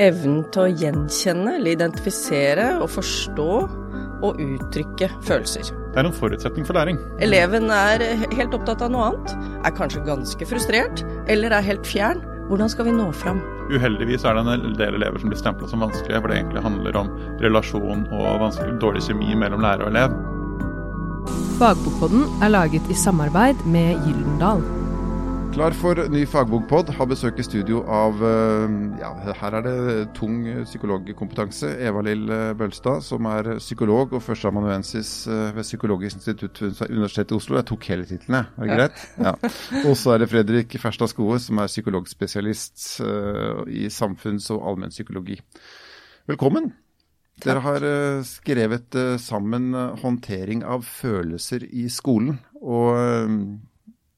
Evnen til å gjenkjenne eller identifisere og forstå og uttrykke følelser. Det er en forutsetning for læring. Eleven er helt opptatt av noe annet, er kanskje ganske frustrert, eller er helt fjern. Hvordan skal vi nå fram? Uheldigvis er det en del elever som blir stempla som vanskelige, hvor det egentlig handler om relasjon og dårlig kjemi mellom lærer og elev. Fagbokpodden er laget i samarbeid med Gyldendal. Klar for ny fagbokpod. Har besøk i studio av eh, ja, her er det tung psykologkompetanse. Eva-Lill eh, Bølstad, som er psykolog og førsteamanuensis eh, ved Psykologisk institutt ved Universitetet i Oslo. Jeg tok hele tittelen, jeg. Er det greit? Ja. Og så er det Fredrik Ferstad Skoe, som er psykologspesialist i samfunns- og allmennpsykologi. Velkommen. Takk. Dere har skrevet sammen håndtering av følelser i skolen. og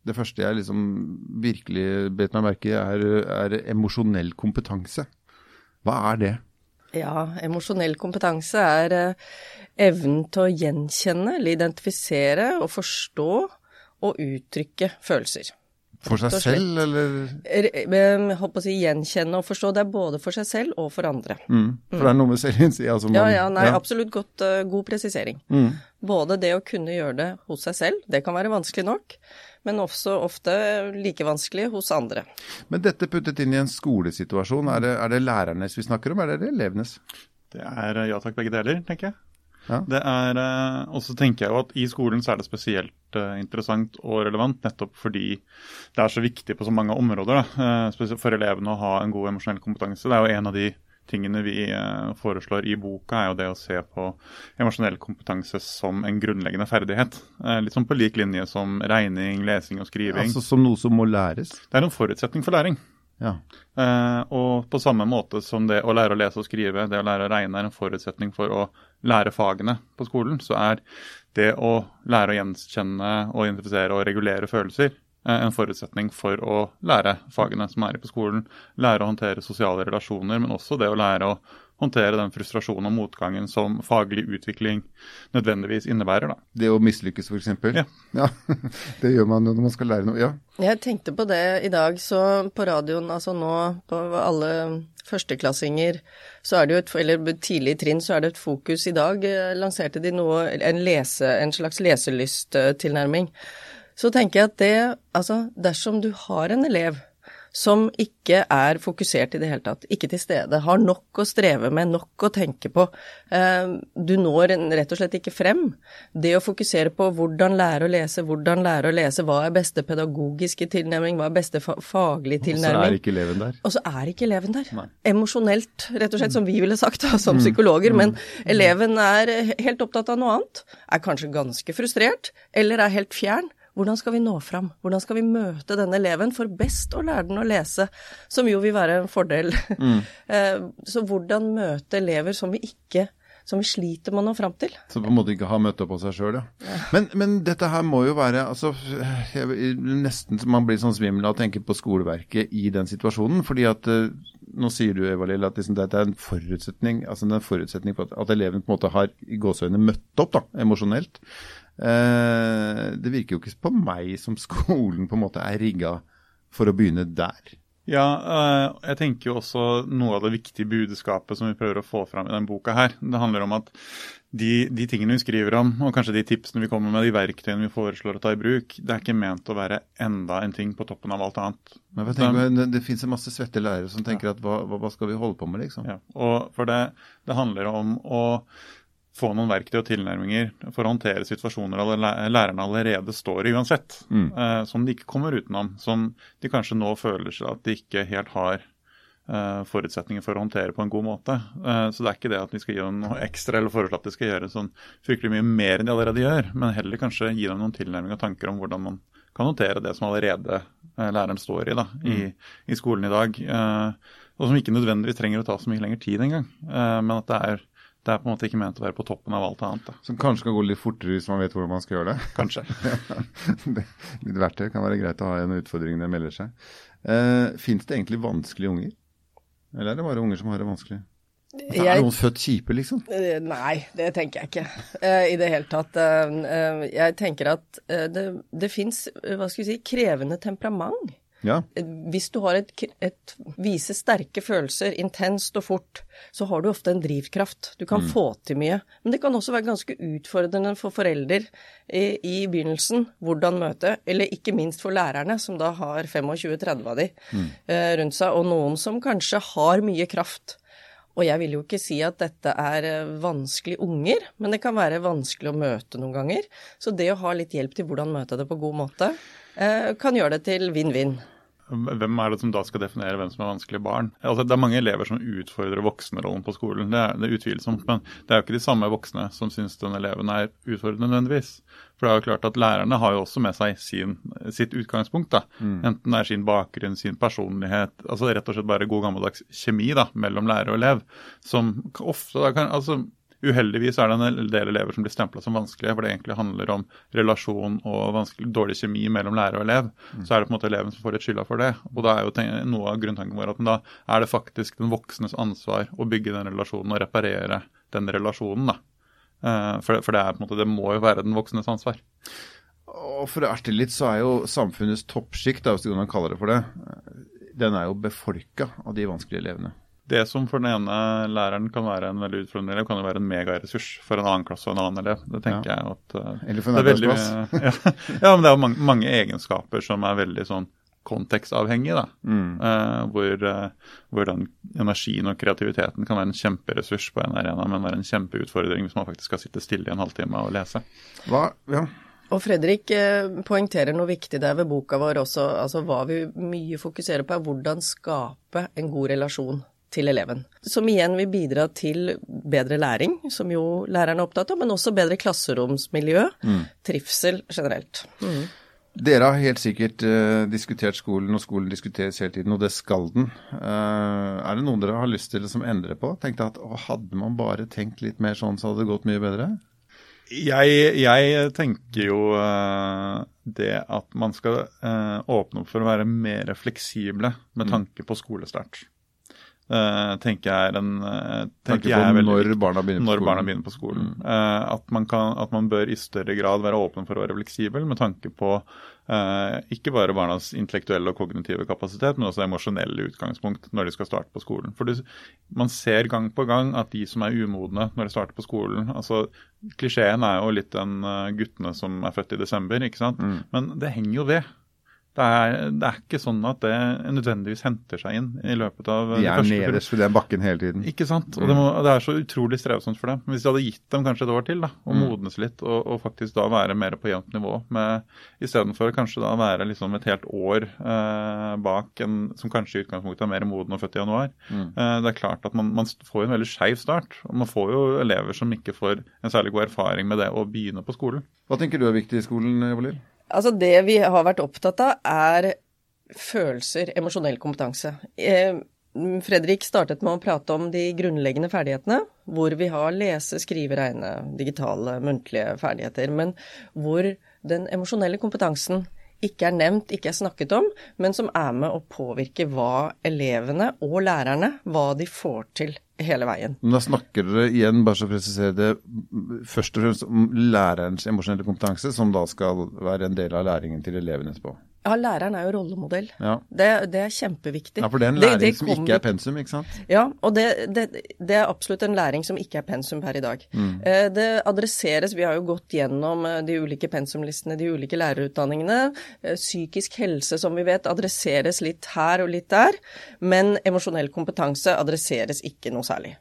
det første jeg liksom virkelig bet meg merke i, er, er emosjonell kompetanse. Hva er det? Ja, emosjonell kompetanse er eh, evnen til å gjenkjenne eller identifisere og forstå og uttrykke følelser. For seg selv, eller? Jeg holdt på å si gjenkjenne og forstå. Det er både for seg selv og for andre. Mm. For det er noe med selvinnsikt altså Ja, ja, nei, ja. absolutt godt, uh, god presisering. Mm. Både det å kunne gjøre det hos seg selv, det kan være vanskelig nok, men også ofte like vanskelig hos andre. Men dette puttet inn i en skolesituasjon, er det, er det lærernes vi snakker om, eller er det elevenes? Det er ja takk, begge deler, tenker jeg. Ja. Det er, eh, Og så tenker jeg jo at i skolen så er det spesielt uh, interessant og relevant nettopp fordi det er så viktig på så mange områder. Da. Uh, for elevene å ha en god emosjonell kompetanse. Det er jo en av de tingene vi foreslår i boka, er jo det å se på emosjonell kompetanse som en grunnleggende ferdighet. litt sånn på lik linje som regning, lesing og skriving. Altså Som noe som må læres? Det er en forutsetning for læring. Ja. Eh, og på samme måte som det å lære å lese og skrive, det å lære å regne er en forutsetning for å lære fagene på skolen, så er det å lære å gjenkjenne og identifisere og regulere følelser eh, en forutsetning for å lære fagene som er på skolen. Lære å håndtere sosiale relasjoner, men også det å lære å håndtere den frustrasjonen og motgangen som faglig utvikling nødvendigvis innebærer. Da. Det å mislykkes, f.eks.? Ja. ja. Det gjør man jo når man skal lære noe. Ja. Jeg tenkte på det i dag, så på radioen, altså nå på alle førsteklassinger, så er det jo et, eller tidlig trinn, så er det et fokus. I dag eh, lanserte de noe, en, lese, en slags leselysttilnærming. Så tenker jeg at det, altså dersom du har en elev som ikke er fokusert i det hele tatt, ikke til stede, har nok å streve med, nok å tenke på. Eh, du når rett og slett ikke frem. Det å fokusere på hvordan lære å lese, hvordan lære å lese, hva er beste pedagogiske tilnærming, hva er beste faglige tilnærming. Og så er ikke eleven der. Og så er ikke eleven der. Nei. Emosjonelt, rett og slett, som vi ville sagt da, som mm. psykologer. Men mm. eleven er helt opptatt av noe annet, er kanskje ganske frustrert, eller er helt fjern. Hvordan skal vi nå fram? Hvordan skal vi møte denne eleven for best å lære den å lese, som jo vil være en fordel. Mm. Eh, så hvordan møte elever som vi ikke som vi sliter med å nå fram til. Som på en måte ikke har møtt opp på seg sjøl, ja. ja. Men, men, dette her må jo være altså, jeg, Nesten man blir sånn svimmel av å tenke på skoleverket i den situasjonen. fordi at uh, nå sier du Eva Lill, at liksom, dette er en forutsetning altså en forutsetning for at, at eleven på en måte har i gåseøynene møtt opp da, emosjonelt. Eh, det virker jo ikke på meg som skolen på en måte er rigga for å begynne der. Ja, eh, jeg tenker jo også noe av det viktige budskapet som vi prøver å få fram i denne boka her. Det handler om at de, de, tingene vi skriver om, og kanskje de tipsene vi kommer med, de verktøyene vi foreslår å ta i bruk, det er ikke ment å være enda en ting på toppen av alt annet. Men jeg tenker, det, det finnes masse svette lærere som tenker ja. at hva, hva, skal vi holde på med, liksom? Ja, og for det, det handler om å få noen verktøy og tilnærminger for å håndtere situasjoner lærerne allerede står i uansett. Mm. Eh, som de ikke kommer utenom. Som de kanskje nå føler seg at de ikke helt har eh, forutsetninger for å håndtere på en god måte. Eh, så det er ikke det at vi skal gi dem noe ekstra eller foreslå at de skal gjøre sånn fryktelig mye mer enn de allerede gjør, men heller kanskje gi dem noen tilnærminger og tanker om hvordan man kan håndtere det som allerede eh, læreren står i da, i, mm. i skolen i dag. Eh, og som ikke nødvendigvis trenger å ta så mye lengre tid engang. Eh, men at det er det er på en måte ikke ment å være på toppen av alt annet. Da. Som kanskje kan gå litt fortere hvis man vet hvordan man skal gjøre det? Kanskje. litt verktøy kan være greit å ha en utfordring når utfordringene melder seg. Eh, Fins det egentlig vanskelige unger? Eller er det bare unger som har det vanskelig? Jeg, er noen født kjipe, liksom? Eh, nei, det tenker jeg ikke uh, i det hele tatt. Uh, uh, jeg tenker at det, det fins, hva skal vi si, krevende temperament Ja. Hvis du har et, et viser sterke følelser intenst og fort, så har du ofte en drivkraft. Du kan Mm. få til mye. Men det kan også være ganske utfordrende for forelder i, i begynnelsen hvordan møte, eller ikke minst for lærerne, som da har 25-30 av de Mm. eh, rundt seg, og noen som kanskje har mye kraft. Og jeg vil jo ikke si at dette er vanskelig unger, men det kan være vanskelig å møte noen ganger. Så det å ha litt hjelp til hvordan møte det på god måte, eh, kan gjøre det til vinn-vinn. Hvem er det som da skal definere hvem som er vanskelige barn? Altså, det er mange elever som utfordrer voksenrollen på skolen, det er, det er utvilsomt. Men det er jo ikke de samme voksne som syns den eleven er utfordrende nødvendigvis. For det er jo klart at lærerne har jo også med seg sin, sitt utgangspunkt. da. Enten det er sin bakgrunn, sin personlighet, altså rett og slett bare god gammeldags kjemi da, mellom lærer og elev. Som ofte da kan altså Uheldigvis er det en del elever som blir stempla som vanskelige, for det egentlig handler om relasjon og dårlig kjemi mellom lærer og elev. Så er det på en måte eleven som får litt skylda for det. Og da er jo noe av grunntanken vår at da er det faktisk den voksnes ansvar å bygge den relasjonen og reparere den relasjonen. da. Eh, For, for det, er måte, det må jo være den voksnes ansvar. Og for å erte litt, så er jo samfunnets toppsjikt, hvis du kan kalle det for det, den er jo befolka av de vanskelige elevene. Det som for den ene læreren kan være en veldig utfordrende elev, kan jo være en megaressurs for en annen klasse og en annen elev. Det tenker jeg at uh, Eller for en annen er veldig ja, ja, men det er jo mange, mange egenskaper som er veldig sånn kontekstavhengige, da. Mm. uh, hvor, uh, hvor den energien og kreativiteten kan være en kjemperessurs på en arena, men være en kjempeutfordring hvis man faktisk skal sitte stille i en halvtime og lese. Hva, ja. Og Fredrik eh, poengterer noe viktig der ved boka vår også. altså Hva vi mye fokuserer på, er hvordan skape en god relasjon til eleven. Som igjen vil bidra til bedre læring, som jo læreren er opptatt av, men også bedre klasseromsmiljø, trivsel generelt. Mm. Dere har helt sikkert uh, diskutert skolen, og skolen diskuteres hele tiden, og det skal den. Uh, er det noen dere har lyst til å liksom endre på? Tenkte at å, hadde man bare tenkt litt mer sånn, så hadde det gått mye bedre? Jeg, jeg tenker jo uh, det at man skal åpne opp for å være mer fleksible med tanke på skolestart. Eh, tenker jeg er en eh, Tenker jeg er veldig når barna når barna begynner på skolen. Eh, at, man kan, at man bør i større grad være åpen for å være fleksibel med tanke på ikke bare barnas intellektuelle og kognitive kapasitet, men også emosjonelle utgangspunkt når de skal starte på skolen. For du, man ser gang på gang at de som er umodne når de starter på skolen altså Klisjeen er jo litt den guttene som er født i desember, ikke sant. Mm. Men det henger jo ved. Det er, det er ikke sånn at det nødvendigvis henter seg inn i løpet av De de er nederst ved den bakken hele tiden. ikke sant? Og det, må, det er så utrolig strevsomt for dem. Hvis de hadde gitt dem kanskje et år til, da, og Mm. modnes litt, og, og faktisk da være mer på jevnt nivå, istedenfor kanskje da være liksom et helt år eh, bak en som kanskje i utgangspunktet er mer moden og født i januar. Mm. Eh, det er klart at man, man får en veldig skeiv start. Og man får jo elever som ikke får en særlig god erfaring med det å begynne på skolen. Hva tenker du er viktig i skolen, Evalil? Altså Det vi har vært opptatt av, er følelser, emosjonell kompetanse. Eh, Fredrik startet med å prate om de grunnleggende ferdighetene, hvor vi har lese, skrive, regne, digitale, muntlige ferdigheter, men hvor den emosjonelle kompetansen ikke er nevnt, ikke er snakket om, men som er med å påvirke hva elevene og lærerne, hva de får til hele veien. Men da snakker dere igjen, bare så å presisere det, først og fremst om lærerens emosjonelle kompetanse, som da skal være en del av læringen til eleven etterpå. Ja, læreren er jo rollemodell. Ja. Det, det er kjempeviktig. ja, for det er en læring det som ikke er pensum, ikke sant? Ja, og det, det, det er absolutt en læring som ikke er pensum per i dag. Mm. Det adresseres, vi har jo gått gjennom eh, de ulike pensumlistene, de ulike lærerutdanningene. Eh, Psykisk helse, som vi vet, adresseres litt her og litt der, men emosjonell kompetanse adresseres ikke noe særlig.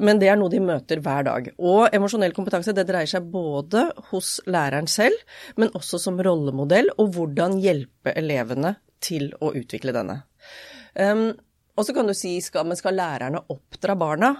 Men det er noe de møter hver dag. Og emosjonell kompetanse det dreier seg både hos læreren selv, men også som rollemodell, og hvordan hjelpe elevene til å utvikle denne. Um, og så kan du si, skal, men skal lærerne oppdra barna?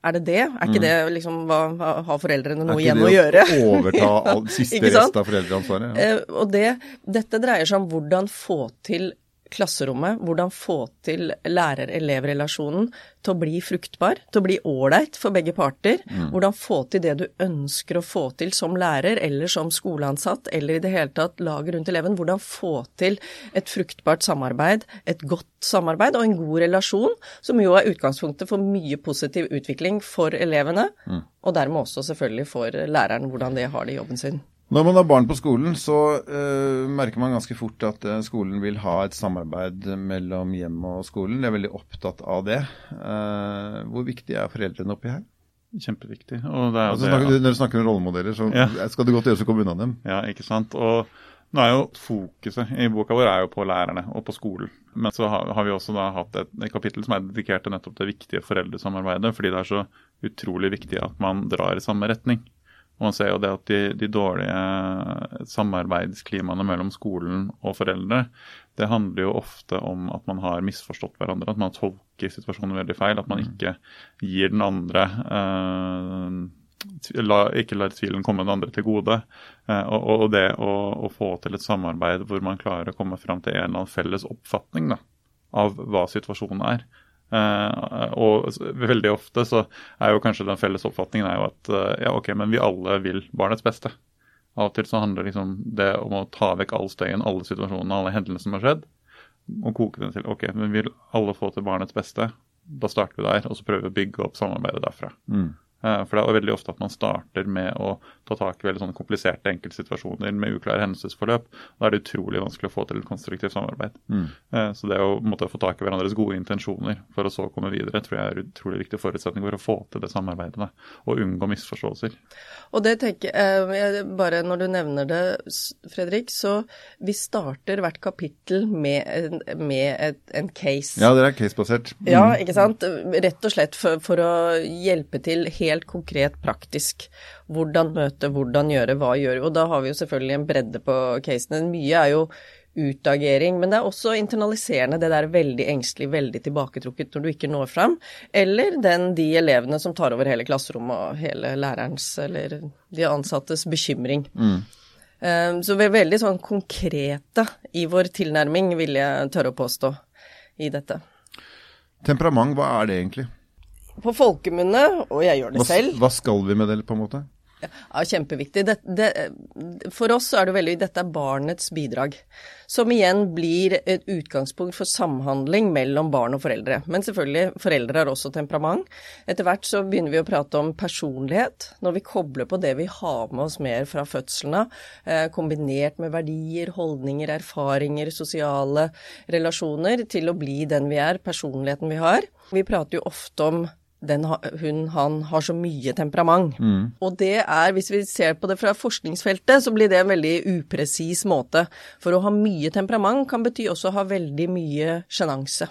Er det det? Er ikke det liksom hva, Har foreldrene noe Er ikke det å overta all, siste rest av foreldreansvaret? Ja. Uh, og det, dette dreier seg om hvordan få til klasserommet, hvordan få til lærer-elev-relasjonen til å bli fruktbar, til å bli ålreit for begge parter. Hvordan få til det du ønsker å få til som lærer eller som skoleansatt, eller i det hele tatt laget rundt eleven. Hvordan få til et fruktbart samarbeid, et godt samarbeid og en god relasjon, som jo er utgangspunktet for mye positiv utvikling for elevene, og dermed også selvfølgelig for læreren, hvordan det har det i jobben sin. Når man har barn på skolen, så uh, merker man ganske fort at uh, skolen vil ha et samarbeid mellom hjem og skolen. De er veldig opptatt av det. Uh, hvor viktig er foreldrene oppi her? Kjempeviktig. Altså, det, snakker, når du snakker om rollemodeller, så ja. skal det godt gjøres å komme unna dem. Ja, ikke sant. Og nå er jo Fokuset i boka vår er jo på lærerne og på skolen. Men så har, har vi også da hatt et, et, kapittel som er dedikert til nettopp det viktige foreldresamarbeidet. Fordi det er så utrolig viktig at man drar i samme retning. Og man ser jo det at de, de dårlige samarbeidsklimaene mellom skolen og foreldre, det handler jo ofte om at man har misforstått hverandre. At man tolker situasjonen veldig feil. At man mm. ikke gir den andre eh, la, Ikke lar tvilen komme den andre til gode. Eh, og, og, det å, å, få til et samarbeid hvor man klarer å komme fram til en eller annen felles oppfatning da, av hva situasjonen er. Uh, og veldig ofte så er jo kanskje den felles oppfatningen er jo at uh, ja, ok, men vi alle vil barnets beste. Av og til så handler liksom det om å ta vekk all støyen, alle situasjonene, alle hendelsene som har skjedd, og koke den til ok, men vil alle få til barnets beste. Da starter vi der, og så prøver vi å bygge opp samarbeidet derfra. Mm. Eh, for det er veldig ofte at man starter med å ta tak i veldig sånne kompliserte enkeltsituasjoner med uklare hendelsesforløp. Da er det utrolig vanskelig å få til et konstruktivt samarbeid. Mm. Eh, så det å måtte få tak i hverandres gode intensjoner for å så komme videre, tror jeg er utrolig viktig forutsetning for å få til det samarbeidet. Og unngå misforståelser. Og det tenker jeg, bare Når du nevner det, Fredrik, så vi starter hvert kapittel med, med et, en case. Ja, det er casebasert. Mm. Ja, ikke sant. Rett og slett for, for å hjelpe til helt helt konkret, praktisk. Hvordan møte, hvordan gjøre, hva gjøre. Og da har vi jo selvfølgelig en bredde på casene. Mye er jo utagering, men det er også internaliserende, det der veldig engstelig, veldig tilbaketrukket når du ikke når fram. Eller den, de elevene som tar over hele klasserommet og hele lærerens eller de ansattes bekymring. Mm. Um, så vi er veldig sånn konkrete i vår tilnærming, vil jeg tørre å påstå, i dette. Temperament, hva er det egentlig? På folkemunne, og jeg gjør det hva, selv. Hva skal vi med det, på en måte? Ja, Kjempeviktig. Det, det, for oss er det veldig Dette er barnets bidrag. Som igjen blir et utgangspunkt for samhandling mellom barn og foreldre. Men selvfølgelig, foreldre har også temperament. Etter hvert så begynner vi å prate om personlighet. Når vi kobler på det vi har med oss mer fra fødselen av, eh, kombinert med verdier, holdninger, erfaringer, sosiale relasjoner, til å bli den vi er, personligheten vi har. Vi prater jo ofte om den, hun, han har så mye temperament. Mm. Og det er, hvis vi ser på det fra forskningsfeltet, så blir det en veldig upresis måte. For å ha mye temperament kan bety også å ha veldig mye sjenanse.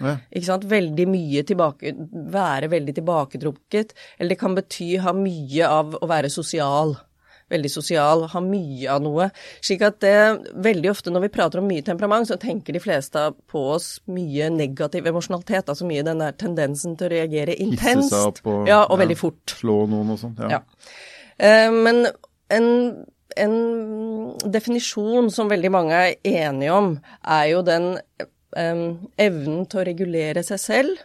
Ja. Ikke sant? Veldig mye tilbake Være veldig tilbaketrukket. Eller det kan bety ha mye av å være sosial veldig sosial, har mye av noe. Slik at det, veldig ofte når vi prater om mye temperament, så tenker de fleste på oss mye negativ emosjonalitet. Altså mye den der tendensen til å reagere intenst. Hisse seg opp og, ja, og ja, veldig fort. Slå noen og sånt. Ja. ja. Eh, men en, en definisjon som veldig mange er enige om, er jo den eh, evnen til å regulere seg selv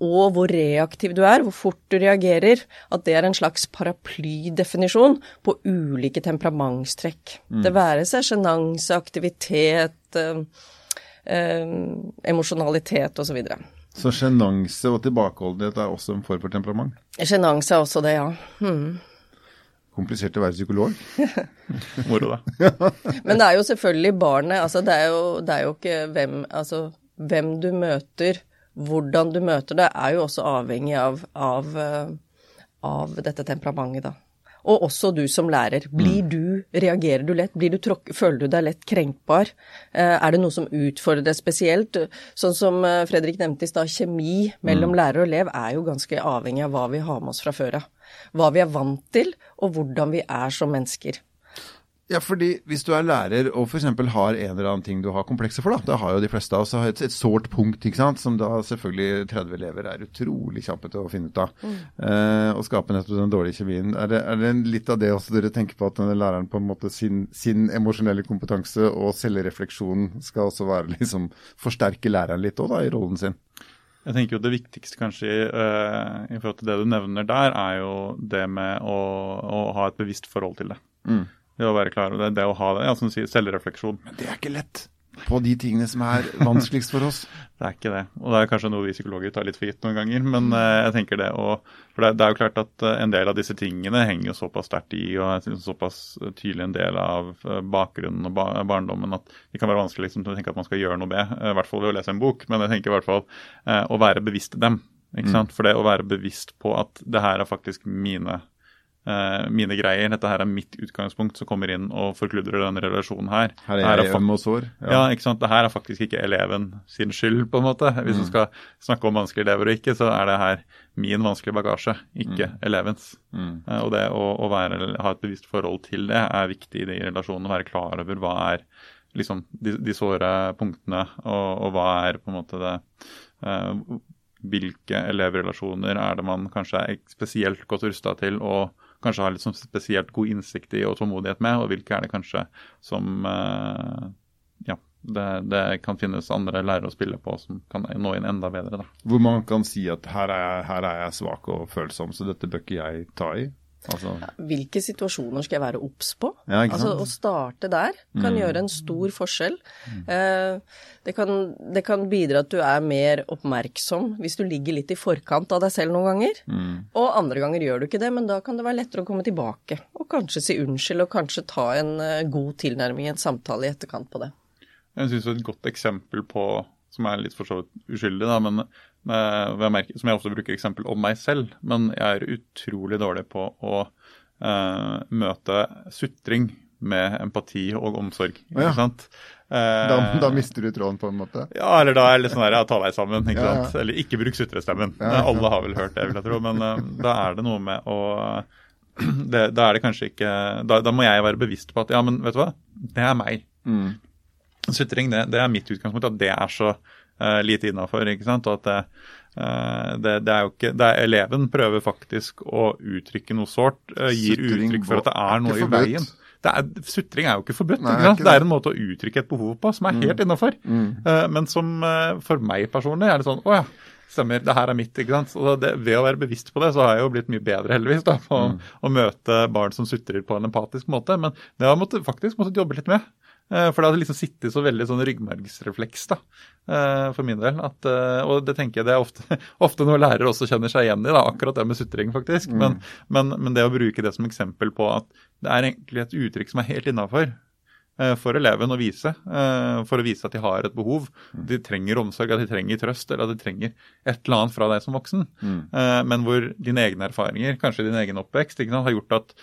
og hvor reaktiv du er, hvor fort du reagerer, at det er en slags paraplydefinisjon på ulike temperamentstrekk. Mm. Det være seg sjenanse, aktivitet, eh, eh, emosjonalitet osv. Så, sjenanse og tilbakeholdenhet er også en form for temperament? Sjenanse er også det, ja. Hmm. Komplisert å være psykolog. Moro, da. Men det er jo selvfølgelig barnet. Altså, det er jo, det er jo ikke hvem, altså, hvem du møter hvordan du møter det, er jo også avhengig av, av, eh, av dette temperamentet, da. Og også du som lærer. Blir mm. du, reagerer du lett? Blir du tråk, føler du deg lett krenkbar? Eh, er det noe som utfordrer deg spesielt? Sånn som eh, Fredrik nevnte i stad, kjemi mellom mm. lærer og elev er jo ganske avhengig av hva vi har med oss fra før av. Hva vi er vant til, og hvordan vi er som mennesker. Ja, fordi hvis du er lærer og f.eks. har en eller annen ting du har komplekser for, da, da har jo de fleste av oss et, et sårt punkt, ikke sant, som da selvfølgelig 30 elever er utrolig kjappe til å finne ut av. Mm. Eh, og skape nettopp den dårlige kjemien. Er det, er det, litt av det også dere tenker på, at denne læreren på en måte sin, sin emosjonelle kompetanse og selvrefleksjon skal også være liksom forsterke læreren litt òg, da, i rollen sin? Jeg tenker jo Det viktigste kanskje uh, i forhold til det du nevner der, er jo det med å, å ha et bevisst forhold til det. Mm. Det å være klar over det, det å ha det, ja, som du sier, selvrefleksjon. Men det er ikke lett. på de tingene som er vanskeligst for oss. Det er ikke det. Og det er kanskje noe vi psykologer tar litt for gitt noen ganger. Men uh, jeg tenker det, og, for det, er jo klart at uh, en del av disse tingene henger jo såpass sterkt i og er såpass tydelig en del av uh, bakgrunnen og ba barndommen at det kan være vanskelig liksom, å tenke at man skal gjøre noe med. I hvert fall ved å lese en bok. Men jeg tenker i hvert fall å være bevisst dem. Ikke mm. sant? For det å være bevisst på at det her er faktisk mine mine greier. Dette her er mitt utgangspunkt som kommer inn og forkludrer den relasjonen her. Her er jeg øm og sår. Ja. ja, ikke sant. Det her er faktisk ikke eleven sin skyld, på en måte. Hvis mm. man skal snakke om vanskelige elever og ikke, så er det her min vanskelige bagasje, ikke mm. elevens. Mm. Eh, og det å, å være, ha et bevisst forhold til det er viktig i de relasjonene. Være klar over hva er liksom de, de såre punktene, og, og, hva er på en måte det eh, hvilke elevrelasjoner er det man kanskje er spesielt godt rusta til å kanskje har litt sånn spesielt god innsikt i og tålmodighet med, og hvilke er det kanskje som eh, ja, det, det, kan finnes andre lærere å spille på som kan nå inn enda bedre. Da. Hvor man kan si at her er, jeg, her er jeg svak og følsom, så dette bør ikke jeg ta i? Altså... Hvilke situasjoner skal jeg være obs på? Ja, altså Å starte der kan mm. gjøre en stor forskjell. Mm. Eh, det, kan, det, kan, bidra at du er mer oppmerksom hvis du ligger litt i forkant av deg selv noen ganger. Mm. Og andre ganger gjør du ikke det, men da kan det være lettere å komme tilbake. Og kanskje si unnskyld, og kanskje ta en uh, god tilnærming i en samtale i etterkant på det. Jeg syns et godt eksempel på, som er litt for så vidt uskyldig, da, men merke, som jeg ofte bruker eksempel om meg selv, men jeg er utrolig dårlig på å uh, møte sutring med empati og omsorg. ikke ja. sant? Da, da, mister du tråden, på en måte? Ja, eller da er det litt sånn der, ja, ta deg sammen. ikke ja, sant? Eller ikke bruk sutrestemmen. Ja, Alle har vel hørt det, vil jeg tro. Men uh, da er det noe med å det, Da er det kanskje ikke da, da, må jeg være bevisst på at ja, men vet du hva, det er meg. Mm. Sutring, det, det, er mitt utgangspunkt. At det er så uh, lite innafor. Og at det, uh, det, det, er jo ikke det er, Eleven prøver faktisk å uttrykke noe sårt. Uh, gir uttrykk for at det er noe i veien. Er, sutring er jo ikke forbudt. Nei, ikke det er en måte å uttrykke et behov på som er mm. helt innafor. Mm. men som for meg personlig er det sånn Å ja, stemmer, det her er mitt. ikke sant? Og det, Ved å være bevisst på det, så har jeg jo blitt mye bedre, heldigvis, da, på mm. å møte barn som sutrer på en empatisk måte. Men det har jeg faktisk måttet jobbe litt med. Eh, for det har liksom sittet så veldig sånn ryggmargsrefleks da, eh, for min del. At, eh, og det tenker jeg det er ofte, ofte noe lærere også kjenner seg igjen i, da, akkurat det med sutring, faktisk. Mm. Men, men, men, det å bruke det som eksempel på at det er egentlig et uttrykk som er helt innafor. Eh, for eleven å vise, eh, for å vise at de har et behov. Mm. De trenger omsorg, at de trenger trøst, eller at de trenger et eller annet fra deg som voksen. Mm. Eh, men hvor dine egne erfaringer, kanskje din egen oppvekst, sant, har gjort at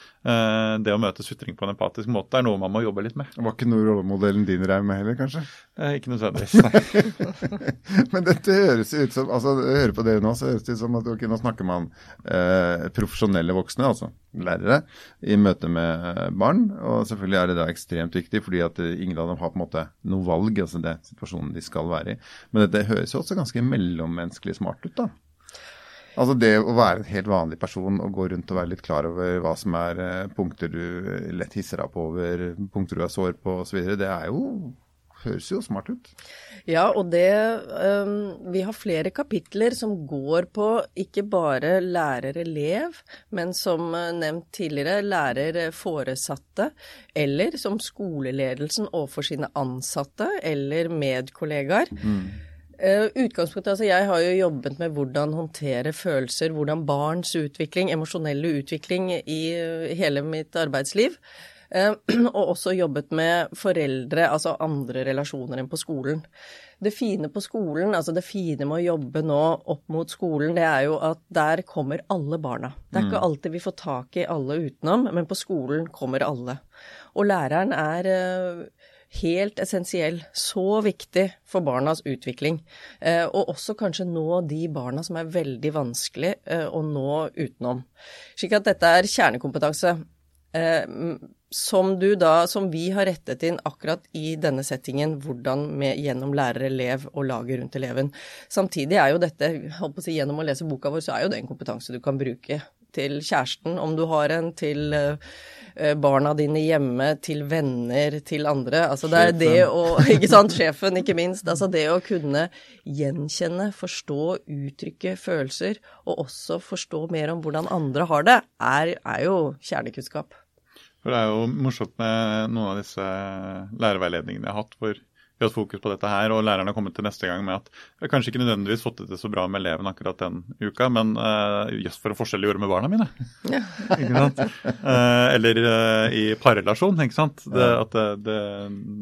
det å møte sutring på en empatisk måte er noe man må jobbe litt med. Det var ikke noe rollemodellen din reiv med heller, kanskje? Ikke nødvendigvis. men dette høres ut som altså, jeg hører på dere nå, så høres det ut som at okay, nå snakker man eh, profesjonelle voksne, altså lærere, i møte med barn. Og selvfølgelig er det da ekstremt viktig fordi at ingen av dem har på en måte noe valg. altså Det situasjonen de skal være i. Men dette høres jo også ganske mellommenneskelig smart ut, da. Altså Det å være en helt vanlig person og gå rundt og være litt klar over hva som er eh, punkter du lett hisser deg på over, punkter du er sår på osv., det er jo høres jo smart ut. Ja, og det um, Vi har flere kapitler som går på ikke bare lærer-elev, men som uh, nevnt tidligere, lærer-foresatte, eller som skoleledelsen overfor sine ansatte eller medkollegaer. Mm. Uh, utgangspunktet, altså Jeg har jo jobbet med hvordan håndtere følelser, hvordan barns utvikling, emosjonelle utvikling i uh, hele mitt arbeidsliv. Eh, og også jobbet med foreldre, altså andre relasjoner enn på skolen. Det fine på skolen, altså det fine med å jobbe nå opp mot skolen, det er jo at der kommer alle barna. Det er ikke mm. alltid vi får tak i alle utenom, men på skolen kommer alle. Og læreren er eh, helt essensiell, så viktig for barnas utvikling. Eh, og også kanskje nå de barna som er veldig vanskelig å nå utenom. Slik at dette er kjernekompetanse som du da, som vi har rettet inn akkurat i denne settingen, hvordan med, gjennom lærer, elev og laget rundt eleven. Samtidig er jo dette, holdt på å si, gjennom å lese boka vår, så er jo det en kompetanse du kan bruke til kjæresten, om du har en, til uh, barna dine hjemme, til venner, til andre. Altså det er det å Ikke sant, sjefen, ikke minst. Altså det å kunne gjenkjenne, forstå, uttrykke følelser, og også forstå mer om hvordan andre har det, er, er jo kjernekunnskap. For Det er jo morsomt med noen av disse lærerveiledningene jeg har hatt, hvor vi har hatt fokus på dette her, og læreren har kommet til neste gang med at vi har kanskje ikke nødvendigvis fått det til så bra med eleven akkurat den uka, men uh, jøss, for en forskjell det gjorde med barna mine. Ja. Uh, eller uh, i parrelasjon, ikke sant. Det, at det,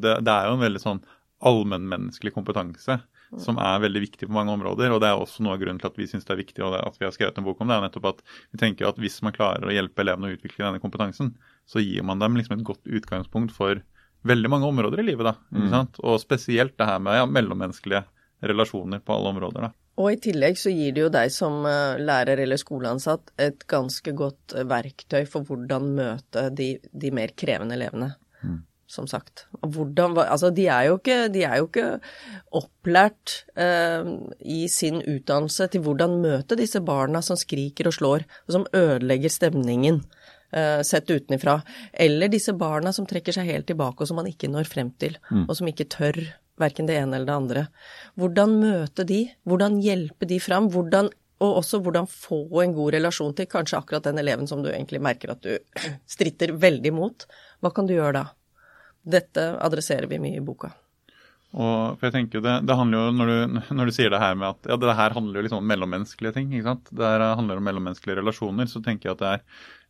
det, det, er jo en veldig sånn allmennmenneskelig kompetanse som er veldig viktig på mange områder. og Det er også noe av grunnen til at vi syns det er viktig og at vi har skrevet en bok om det. er nettopp at vi tenker at Hvis man klarer å hjelpe elevene å utvikle denne kompetansen, så gir man dem liksom et godt utgangspunkt for veldig mange områder i livet. da, mm. Og spesielt det her med ja, mellommenneskelige relasjoner på alle områder. da. Og i tillegg så gir det jo deg som eh, lærer eller skoleansatt et ganske godt eh, verktøy for hvordan møte de, de mer krevende elevene. Mm. Som sagt. Hvordan, altså de er jo ikke, de er jo ikke opplært eh, i sin utdannelse til hvordan møte disse barna som skriker og slår, og som ødelegger stemningen. Eh, sett utenfra. Eller disse barna som trekker seg helt tilbake, og som man ikke når frem til. Mm. Og som ikke tør verken det ene eller det andre. Hvordan møte de? Hvordan hjelpe de fram? Hvordan, og også hvordan få en god relasjon til kanskje akkurat den eleven som du egentlig merker at du stritter veldig mot. Hva kan du gjøre da? Dette adresserer vi mye i boka. Og for jeg tenker det, det handler jo, når du, når du, sier det her med at ja, det her handler jo liksom om mellommenneskelige ting, ikke sant? det her handler om mellommenneskelige relasjoner, så tenker jeg at det er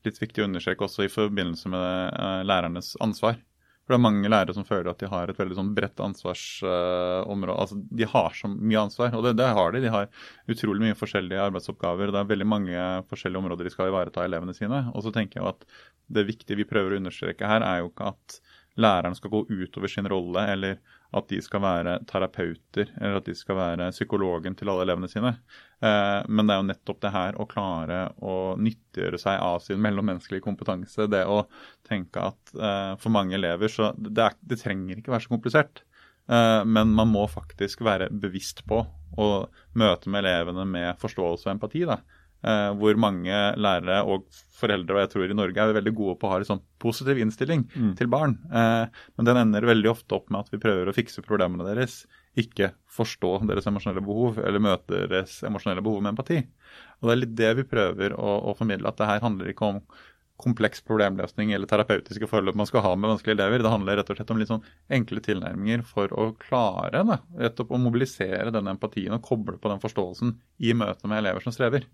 litt viktig å understreke også i forbindelse med uh, lærernes ansvar. For det er mange lærere som føler at de har et veldig sånn bredt ansvarsområde. Altså, de har så mye ansvar, og det, det, har de. De har utrolig mye forskjellige arbeidsoppgaver. Det er veldig mange forskjellige områder de skal ivareta elevene sine. Og så tenker jeg at det viktige vi prøver å understreke her, er jo ikke at læreren skal gå utover sin rolle, eller at de skal være terapeuter eller at de skal være psykologen til alle elevene sine. Eh, men det er jo nettopp det her å klare å nyttiggjøre seg av sin mellommenneskelige kompetanse. Det å tenke at eh, for mange elever så det, er, det trenger ikke være så komplisert. Eh, men man må faktisk være bevisst på å møte med elevene med forståelse og empati. da. Eh, hvor mange lærere og foreldre og jeg tror i Norge er veldig gode på å ha en sånn positiv innstilling mm. til barn. Eh, men den ender veldig ofte opp med at vi prøver å fikse problemene deres, ikke forstå deres emosjonelle behov eller møte deres emosjonelle behov med empati. Og Det er litt det vi prøver å, å formidle, at det her handler ikke om kompleks problemløsning eller terapeutiske forløp man skal ha med vanskelige elever. Det handler rett og slett om litt sånn enkle tilnærminger for å klare da, rett og å mobilisere den empatien og koble på den forståelsen i møte med elever som strever.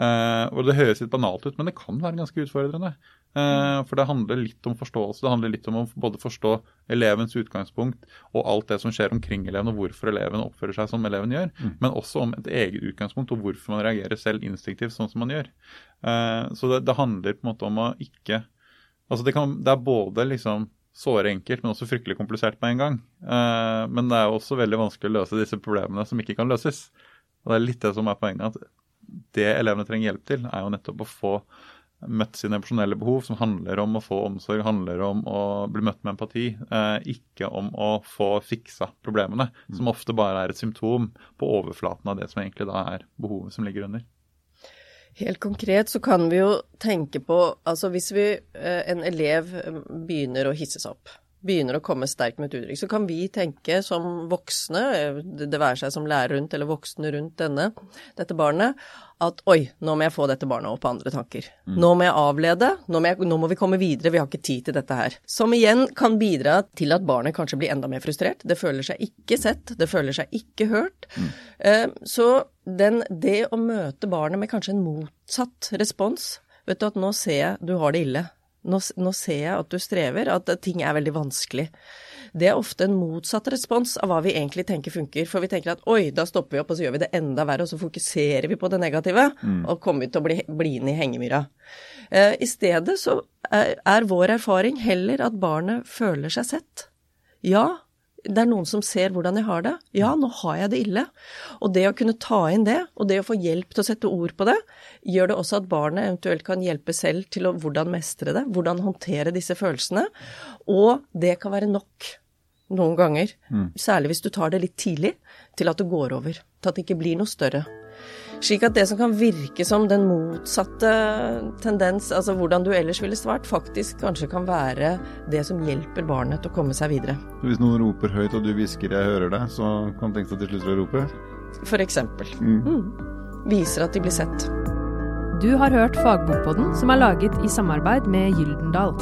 Uh, og Det høres litt banalt ut, men det kan være ganske utfordrende. Uh, for det handler litt om forståelse. Det handler litt om å både forstå elevens utgangspunkt og alt det som skjer omkring eleven, og hvorfor eleven oppfører seg som eleven gjør. Mm. Men også om et eget utgangspunkt og hvorfor man reagerer selv instinktivt sånn som man gjør. Uh, så det, det, handler på en måte om å ikke Altså det, kan, det er både liksom såre enkelt, men også fryktelig komplisert på en gang. men det er også veldig vanskelig å løse disse problemene som ikke kan løses. Og det er litt det som er poenget. at det elevene trenger hjelp til, er jo nettopp å få møtt sine emosjonelle behov, som handler om å få omsorg, handler om å bli møtt med empati, eh, ikke om å få fiksa problemene, mm. som ofte bare er et symptom på overflaten av det som egentlig da er behovet som ligger under. Helt konkret så kan vi jo tenke på altså hvis vi, eh, en elev begynner å hisse seg opp, begynner å komme sterkt med et uttrykk, så kan vi tenke som voksne, det være seg som lærer rundt eller voksne rundt denne, dette barnet, at oi, nå må jeg få dette barnet opp på andre tanker. Mm. Nå må jeg avlede, nå må, jeg, nå må, vi komme videre, vi har ikke tid til dette her. Som igjen kan bidra til at barnet kanskje blir enda mer frustrert. Det føler seg ikke sett, det føler seg ikke hørt. Mm. Eh, så den, det å møte barnet med kanskje en motsatt respons, vet du at nå ser jeg du har det ille nå, nå, ser jeg at du strever, at ting er veldig vanskelig. Det er ofte en motsatt respons av hva vi egentlig tenker funker. For vi tenker at oi, da stopper vi opp og så gjør vi det enda verre, og så fokuserer vi på det negative, mm. og kommer til å bli blinde i hengemyra. Eh, I stedet så er, er vår erfaring heller at barnet føler seg sett. Ja, det er noen som ser hvordan jeg har det. Ja, nå har jeg det ille. Og det å kunne ta inn det, og det å få hjelp til å sette ord på det, gjør det også at barnet eventuelt kan hjelpe selv til å hvordan mestre det, hvordan håndtere disse følelsene. Og det kan være nok noen ganger, mm. særlig hvis du tar det litt tidlig, til at det går over. Til at det ikke blir noe større. Slik at det som kan virke som den motsatte tendens, altså hvordan du ellers ville svart, faktisk kanskje kan være det som hjelper barnet til å komme seg videre. Hvis noen roper høyt og du hvisker 'jeg hører deg', så kan du tenke deg til slutt å rope? For eksempel. Mm. Mm. Viser at de blir sett. Du har hørt Fagbokpodden, som er laget i samarbeid med Gyldendal.